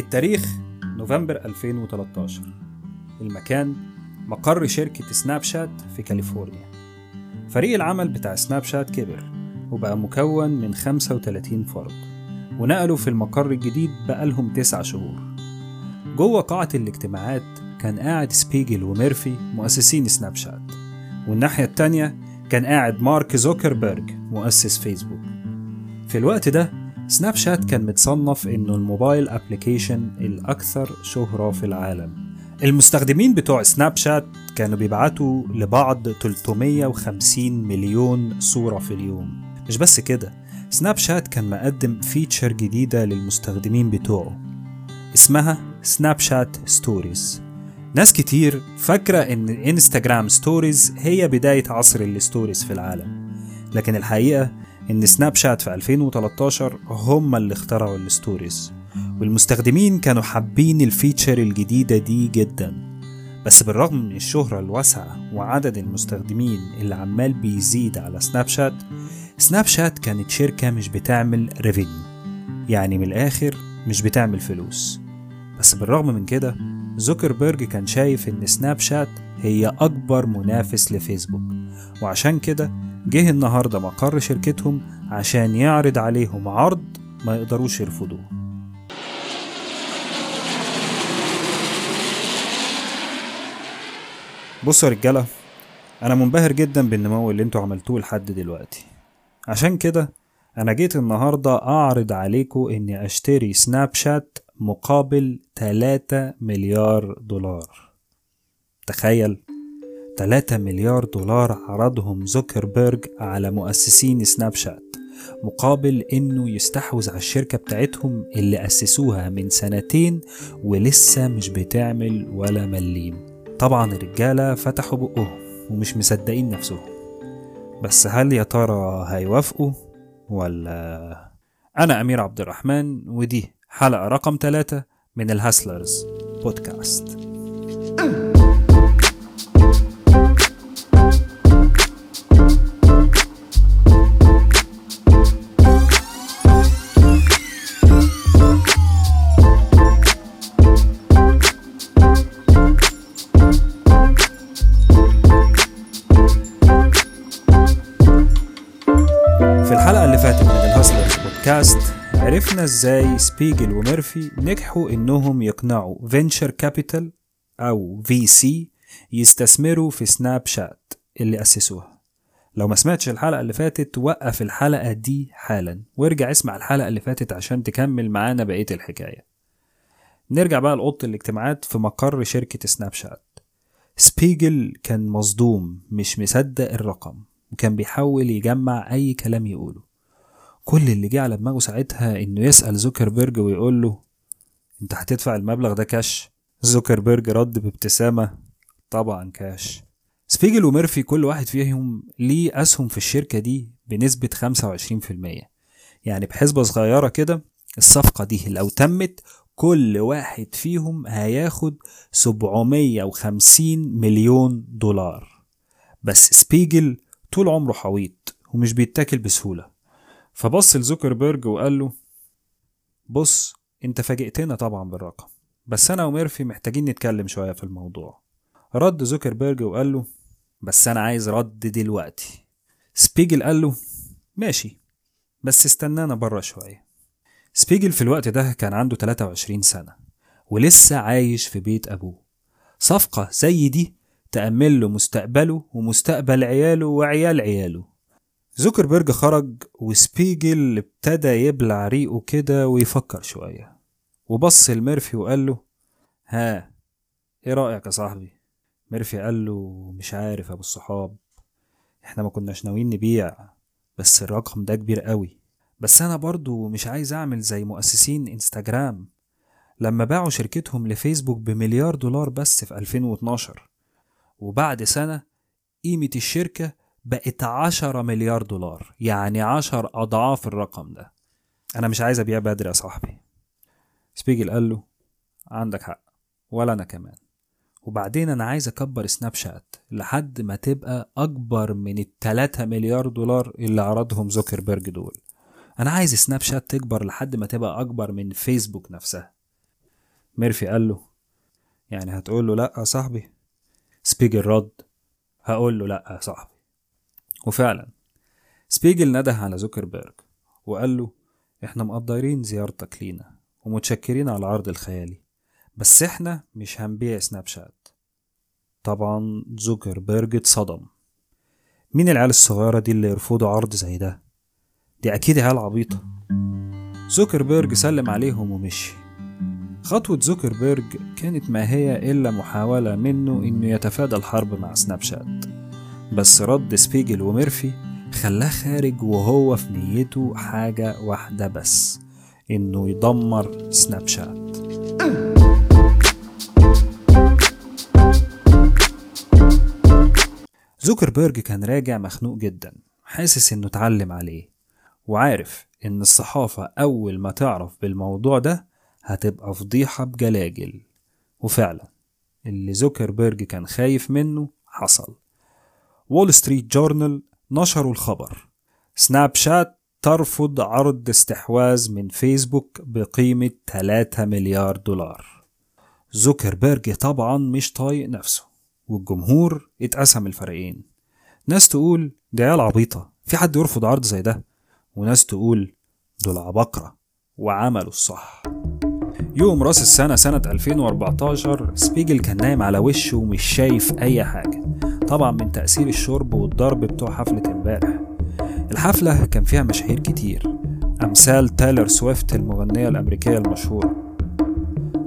التاريخ نوفمبر 2013 المكان مقر شركة Snapchat في كاليفورنيا. فريق العمل بتاع Snapchat كبر وبقى مكون من 35 فرد ونقلوا في المقر الجديد بقالهم تسع شهور. جوه قاعة الاجتماعات كان قاعد سبيجل وميرفي مؤسسين Snapchat والناحية التانية كان قاعد مارك زوكربيرج مؤسس فيسبوك. في الوقت ده Snapchat كان متصنف إنه ال mobile application الأكثر شهرة في العالم. المستخدمين بتوع Snapchat كانوا بيبعتوا لبعض 350 مليون صورة في اليوم. مش بس كده Snapchat كان مقدم feature جديدة للمستخدمين بتوعه. اسمها Snapchat Stories ناس كتير فاكرة إن Instagram Stories هي بداية عصر ال stories في العالم. لكن الحقيقة إن سناب شات في 2013 هم اللي اخترعوا ال stories والمستخدمين كانوا حابين ال feature الجديدة دي جدا. بس بالرغم من الشهرة الواسعة وعدد المستخدمين اللي عمال بيزيد على سناب شات سناب شات كانت شركة مش بتعمل revenue يعني من الآخر مش بتعمل فلوس. بس بالرغم من كده زوكربيرج كان شايف إن سناب شات هي أكبر منافس لفيسبوك وعشان كده جه النهاردة مقر شركتهم عشان يعرض عليهم عرض ما يقدروش يرفضوه. بصوا يا رجالة أنا منبهر جدا بالنمو اللي أنتوا عملتوه لحد دلوقتي. عشان كده أنا جيت النهاردة أعرض عليكم إني أشتري سناب شات مقابل 3 مليار دولار. تخيل. 3 مليار دولار عرضهم زوكربيرج على مؤسسين سناب شات مقابل إنه يستحوذ على الشركة بتاعتهم اللي أسسوها من سنتين ولسه مش بتعمل ولا مليم. طبعا الرجالة فتحوا بقهم ومش مصدقين نفسهم. بس هل يا ترى هيوافقوا ولا؟ أنا أمير عبد الرحمن ودي حلقة رقم ثلاثة من الهاسلرز بودكاست. بودكاست عرفنا إزاي سبيجل وميرفي نجحوا إنهم يقنعوا venture capital أو VC يستثمروا في سناب شات اللي أسسوها. لو ما سمعتش الحلقة اللي فاتت وقف الحلقة دي حالا. وارجع اسمع الحلقة اللي فاتت عشان تكمل معانا بقية الحكاية. نرجع بقى لأوضة الاجتماعات في مقر شركة سناب شات. سبيجل كان مصدوم مش مصدق الرقم وكان بيحاول يجمع أي كلام يقوله. كل اللي جه على دماغه ساعتها إنه يسأل زوكربيرج ويقول له أنت هتدفع المبلغ ده كاش؟ زوكربيرج رد بابتسامة طبعا كاش سبيجل وميرفي كل واحد فيهم ليه أسهم في الشركة دي بنسبة 25% يعني بحسبة صغيرة كده الصفقة دي لو تمت كل واحد فيهم هياخد 750 مليون دولار. بس سبيجل طول عمره حويط ومش بيتاكل بسهولة. فبص لزوكربيرج وقال له بص أنت فاجئتنا طبعا بالرقم بس أنا وميرفي محتاجين نتكلم شوية في الموضوع. رد زوكربيرج وقال له بس أنا عايز رد دلوقتي. سبيجل قال له ماشي بس استنانا بره شوية. سبيجل في الوقت ده كان عنده 23 سنة ولسه عايش في بيت أبوه. صفقة زي دي تأمن له مستقبله ومستقبل عياله وعيال عياله. زوكربيرج خرج وسبيجل ابتدى يبلع ريقه كده ويفكر شوية. وبص لميرفي وقال له ها إيه رأيك يا صاحبي ميرفي قال له مش عارف يا أبو الصحاب إحنا ما كناش ناويين نبيع بس الرقم ده كبير قوي. بس أنا برضو مش عايز أعمل زي مؤسسين إنستجرام. لما باعوا شركتهم لفيسبوك بمليار دولار بس في 2012 وبعد سنة قيمة الشركة بقت عشرة مليار دولار. يعني عشر أضعاف الرقم ده. أنا مش عايز أبيع بدري يا صاحبي. سبيجل قال له عندك حق ولا أنا كمان. وبعدين أنا عايز أكبر سناب شات لحد ما تبقى أكبر من التلاتة مليار دولار اللي عرضهم زوكربيرج دول. أنا عايز سناب شات تكبر لحد ما تبقى أكبر من فيسبوك نفسها. ميرفي قال له يعني هتقول له لأ يا صاحبي؟ سبيجل رد هقول له لأ يا صاحبي. وفعلا سبيجل نده على زوكربيرج وقال له إحنا مقدرين زيارتك لينا ومتشكرين على العرض الخيالي بس إحنا مش هنبيع سناب شات. طبعا زوكربيرج اتصدم. مين العيال الصغيرة دي اللي يرفضوا عرض زي ده؟ دي أكيد عيال عبيطة. زوكربيرج سلم عليهم ومشي. خطوة زوكربيرج كانت ما هي إلا محاولة منه إنه يتفادى الحرب مع سناب شات. بس رد سبيجل وميرفي خلاه خارج وهو في نيته حاجة واحدة بس إنه يدمر سناب شات. زوكربيرج كان راجع مخنوق جدا حاسس إنه اتعلم عليه وعارف إن الصحافة أول ما تعرف بالموضوع ده هتبقى فضيحة بجلاجل. وفعلا اللي زوكربيرج كان خايف منه حصل. وول ستريت جورنال نشروا الخبر. سناب شات ترفض عرض استحواذ من فيسبوك بقيمة 3 مليار دولار. زوكربيرج طبعا مش طايق نفسه والجمهور اتقسم لفريقين. ناس تقول دي عيال عبيطة في حد يرفض عرض زي ده؟ وناس تقول دول عباقرة وعملوا الصح. يوم راس السنة سنة 2014 سبيجل كان نايم على وشه ومش شايف أي حاجة. طبعا من تأثير الشرب والضرب بتوع حفلة امبارح. الحفلة كان فيها مشاهير كتير. أمثال تايلر سويفت المغنية الأمريكية المشهورة.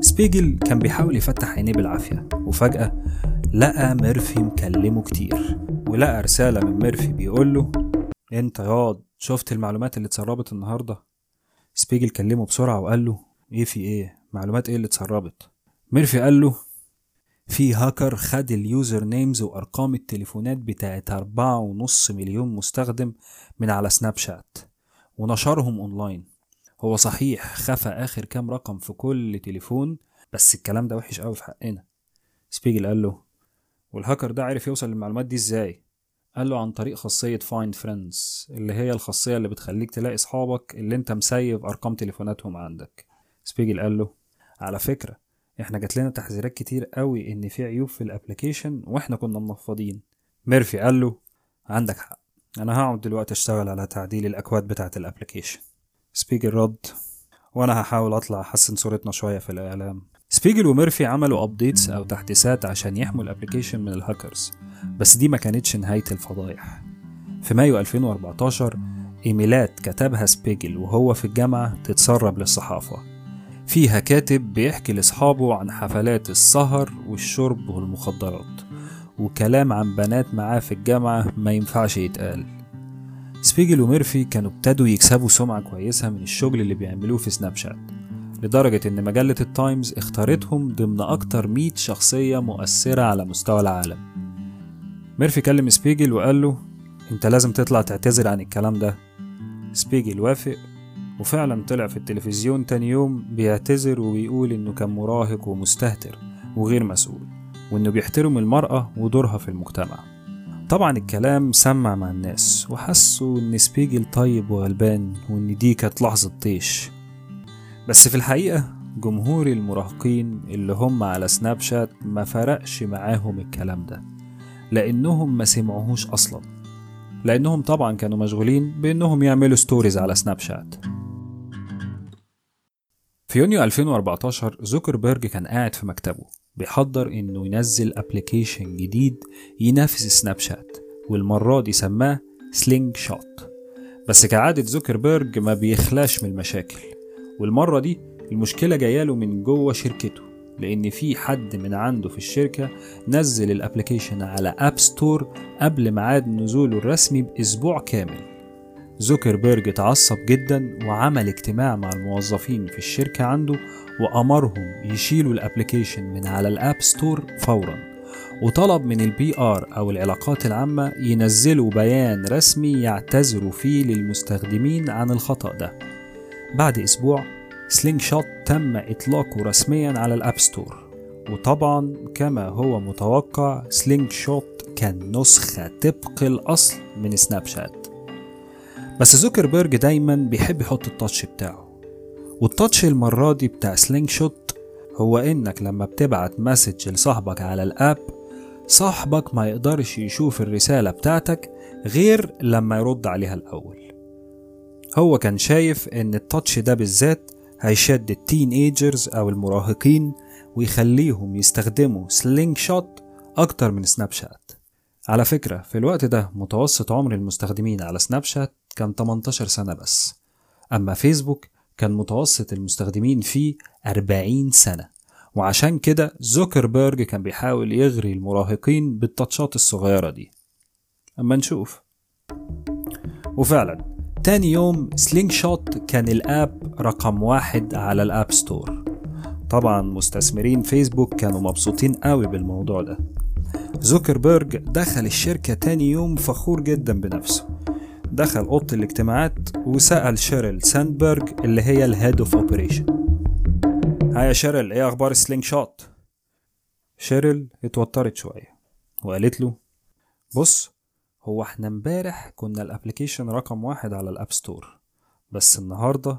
سبيجل كان بيحاول يفتح عينيه بالعافية وفجأة لقى ميرفي مكلمه كتير. ولقى رسالة من ميرفي بيقول له أنت ياض شفت المعلومات اللي اتسربت النهاردة؟ سبيجل كلمه بسرعة وقال له إيه في إيه؟ معلومات إيه اللي اتسربت؟ ميرفي قال له في هاكر خد ال usernames وأرقام التليفونات بتاعت أربعة ونص مليون مستخدم من على سناب شات ونشرهم أونلاين. هو صحيح خفى آخر كام رقم في كل تليفون بس الكلام ده وحش قوي في حقنا. سبيجل قال له والهاكر ده عرف يوصل للمعلومات دي إزاي؟ قال له عن طريق خاصية find friends اللي هي الخاصية اللي بتخليك تلاقي صحابك اللي أنت مسيب أرقام تليفوناتهم عندك. سبيجل قال له على فكرة إحنا جات لنا تحذيرات كتير قوي إن في عيوب في ال application وإحنا كنا منفضين. ميرفي قال له عندك حق أنا هقعد دلوقتي أشتغل على تعديل الأكواد بتاعة ال application سبيجل رد وأنا هحاول أطلع أحسّن صورتنا شوية في الإعلام. سبيجل وميرفي عملوا updates أو تحديثات عشان يحموا ال application من الهاكرز بس دي ما كانتش نهاية الفضايح. في مايو 2014 إيميلات كتبها سبيجل وهو في الجامعة تتسرب للصحافة. فيها كاتب بيحكي لأصحابه عن حفلات السهر والشرب والمخدرات وكلام عن بنات معاه في الجامعة ما ينفعش يتقال. سبيجل وميرفي كانوا ابتدوا يكسبوا سمعة كويسة من الشغل اللي بيعملوه في سناب شات لدرجة إن مجلة التايمز اختارتهم ضمن أكتر 100 شخصية مؤثرة على مستوى العالم. ميرفي كلم سبيجل وقال له أنت لازم تطلع تعتذر عن الكلام ده. سبيجل وافق وفعلا طلع في التلفزيون تاني يوم بيعتذر وبيقول إنه كان مراهق ومستهتر وغير مسؤول وإنه بيحترم المرأة ودورها في المجتمع. طبعا الكلام سمع مع الناس وحسوا إن سبيجل طيب وغلبان وإن دي كانت لحظة طيش. بس في الحقيقة جمهور المراهقين اللي هم على سناب شات ما فرقش معاهم الكلام ده لأنهم ما سمعوهوش أصلا. لأنهم طبعا كانوا مشغولين بأنهم يعملوا stories على سناب شات. في يونيو 2014 زوكربيرج كان قاعد في مكتبه بيحضر إنه ينزل application جديد ينافس سناب شات والمرة دي سماه Slingshot بس كعادة زوكربيرج ما بيخلاش من المشاكل والمرة دي المشكلة جاياله من جوه شركته لأن في حد من عنده في الشركة نزل ال application على App Store قبل ميعاد نزوله الرسمي بأسبوع كامل. زوكربيرج اتعصب جدا وعمل اجتماع مع الموظفين في الشركة عنده وأمرهم يشيلوا ال application من على ال App Store فورا. وطلب من ال PR أو العلاقات العامة ينزلوا بيان رسمي يعتذروا فيه للمستخدمين عن الخطأ ده. بعد أسبوع Slingshot تم إطلاقه رسميا على ال App Store. وطبعا كما هو متوقع Slingshot كان نسخة طبق الأصل من سناب شات. بس زوكربيرج دايما بيحب يحط ال touch بتاعه. وال touch المرة دي بتاع Slingshot هو إنك لما بتبعت message لصاحبك على ال app صاحبك ما يقدرش يشوف الرسالة بتاعتك غير لما يرد عليها الأول. هو كان شايف إن ال touch ده بالذات هيشد ال teenagers أو المراهقين ويخليهم يستخدموا Slingshot أكتر من سناب شات. على فكرة في الوقت ده متوسط عمر المستخدمين على سناب شات كان 18 سنة بس. أما فيسبوك كان متوسط المستخدمين فيه 40 سنة. وعشان كده زوكربيرج كان بيحاول يغري المراهقين بال touchات الصغيرة دي. أما نشوف. وفعلا تاني يوم Slingshot كان ال app رقم واحد على ال App Store. طبعا مستثمرين فيسبوك كانوا مبسوطين قوي بالموضوع ده. زوكربيرج دخل الشركة تاني يوم فخور جدا بنفسه. دخل أوضة الاجتماعات وسأل شيريل ساندبرج اللي هي ال head of operation hi يا شيريل إيه أخبار ال Slingshot؟ شيريل اتوترت شوية وقالت له بص هو إحنا امبارح كنا ال application رقم واحد على ال App Store بس النهاردة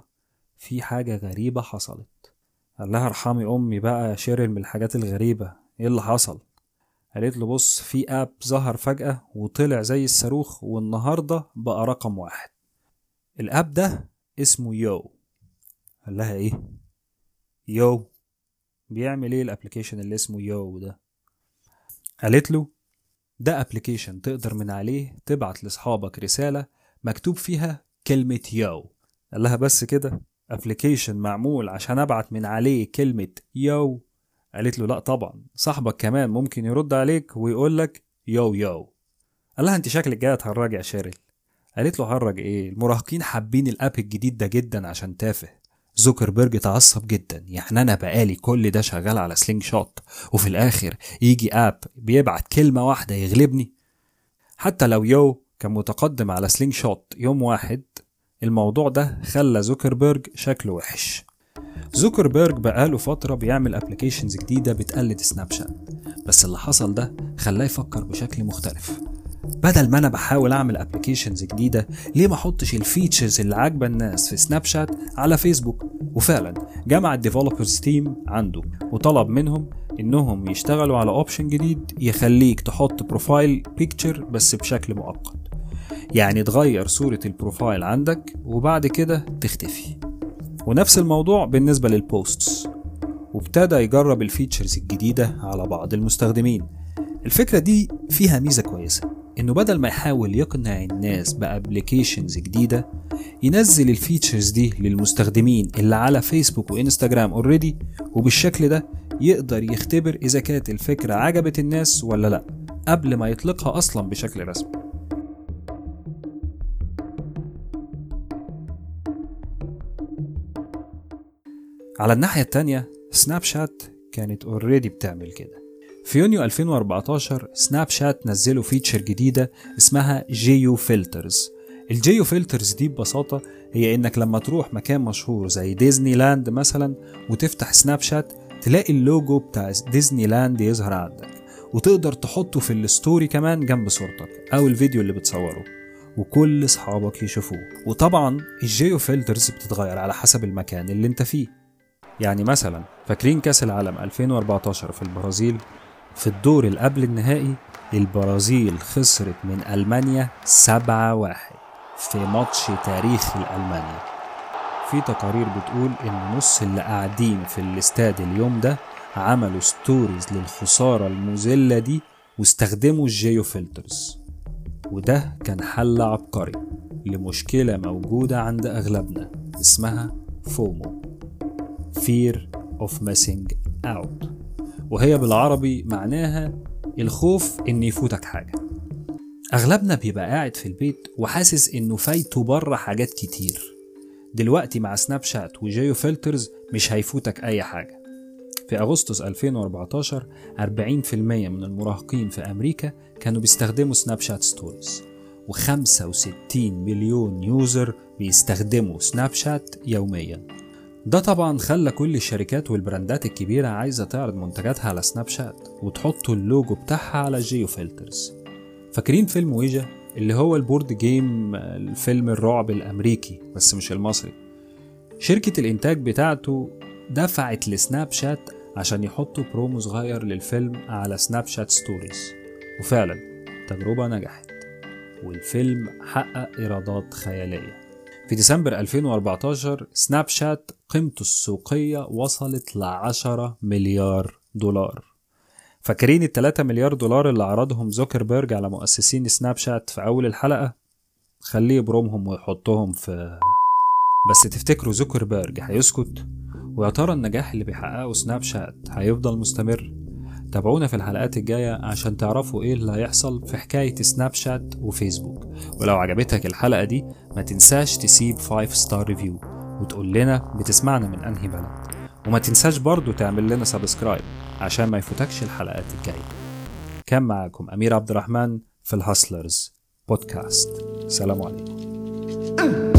في حاجة غريبة حصلت. قال لها ارحمي أمي بقى يا شيريل من الحاجات الغريبة. إيه اللي حصل؟ قالت له بص في app ظهر فجأة وطلع زي الصاروخ والنهاردة بقى رقم واحد. ال app ده اسمه Yo. قال لها إيه؟ Yo. بيعمل إيه ال application اللي اسمه Yo ده؟ قالت له ده application تقدر من عليه تبعت لأصحابك رسالة مكتوب فيها كلمة yo. قال لها بس كده application معمول عشان أبعت من عليه كلمة yo. قالت له لا طبعا صاحبك كمان ممكن يرد عليك ويقول لك yo yo قال لها انت شكلك جاية تهرج يا شيريل. قالت له هرج إيه؟ المراهقين حابين ال app الجديد ده جدا عشان تافه. زوكربيرج اتعصب جدا يعني أنا بقالي كل ده شغال على Slingshot وفي الآخر يجي app بيبعت كلمة واحدة يغلبني. حتى لو Yo كان متقدم على Slingshot يوم واحد الموضوع ده خلى زوكربيرج شكله وحش. زوكربيرج بقاله فترة بيعمل applications جديدة بتقلد سناب شات بس اللي حصل ده خلاه يفكر بشكل مختلف. بدل ما أنا بحاول أعمل applications جديدة ليه ما أحطش ال features اللي عاجبة الناس في سناب شات على فيسبوك وفعلا جمع ال developers team عنده وطلب منهم إنهم يشتغلوا على option جديد يخليك تحط profile picture بس بشكل مؤقت. يعني تغير صورة ال profile عندك وبعد كده تختفي. ونفس الموضوع بالنسبة لل posts وابتدى يجرب ال features الجديدة على بعض المستخدمين. الفكرة دي فيها ميزة كويسة. إنه بدل ما يحاول يقنع الناس ب applications جديدة ينزل ال features دي للمستخدمين اللي على فيسبوك وانستجرام already وبالشكل ده يقدر يختبر إذا كانت الفكرة عجبت الناس ولا لأ قبل ما يطلقها أصلا بشكل رسمي. على الناحية التانية سناب شات كانت already بتعمل كده. في يونيو 2014 سناب شات نزلوا feature جديدة اسمها geofilters ال geofilters دي ببساطة هي إنك لما تروح مكان مشهور زي ديزني لاند مثلا وتفتح Snapchat تلاقي اللوجو بتاع ديزني لاند يظهر عندك. وتقدر تحطه في ال story كمان جنب صورتك أو الفيديو اللي بتصوره. وكل أصحابك يشوفوه. وطبعا ال geofilters بتتغير على حسب المكان اللي أنت فيه. يعني مثلا فاكرين كأس العالم 2014 في البرازيل؟ في الدور اللي قبل النهائي البرازيل خسرت من ألمانيا 7-1 في ماتش تاريخي لألمانيا في تقارير بتقول إن نص اللي قاعدين في الاستاد اليوم ده عملوا stories للخسارة المذلة دي واستخدموا ال geofilters. وده كان حل عبقري لمشكلة موجودة عند أغلبنا اسمها FOMO. Fear of Missing Out. وهي بالعربي معناها الخوف إن يفوتك حاجة. أغلبنا بيبقى قاعد في البيت وحاسس إنه فايته بره حاجات كتير. دلوقتي مع Snapchat و geofilters مش هيفوتك أي حاجة. في أغسطس 2014 40% من المراهقين في أمريكا كانوا بيستخدموا Snapchat stories و65 مليون user بيستخدموا Snapchat يومياً. ده طبعا خلى كل الشركات والبراندات الكبيرة عايزة تعرض منتجاتها على Snapchat وتحط اللوجو بتاعها على geofilters فاكرين فيلم ويجا اللي هو ال board game الفيلم الرعب الأمريكي بس مش المصري؟ شركة الإنتاج بتاعته دفعت ل Snapchat عشان يحطوا برومو صغير للفيلم على Snapchat stories. وفعلا تجربة نجحت. والفيلم حقق إيرادات خيالية. في ديسمبر 2014 Snapchat قيمته السوقية وصلت ل 10 مليار دولار. فاكرين ال 3 مليار دولار اللي عرضهم زوكربيرج على مؤسسين Snapchat في أول الحلقة؟ خليه يبرمهم ويحطهم في بس تفتكروا زوكربيرج هيسكت؟ ويا ترى النجاح اللي بيحققه Snapchat هيفضل مستمر؟ تابعونا في الحلقات الجاية عشان تعرفوا إيه اللي هيحصل في حكاية Snapchat و Facebook. ولو عجبتك الحلقة دي ما تنساش تسيب 5 star review وتقول لنا بتسمعنا من أنهي بلد. وما تنساش برضو تعمل لنا subscribe عشان ما يفوتكش الحلقات الجاية. كان معاكم أمير عبد الرحمن في ال Hustlers Podcast سلام عليكم.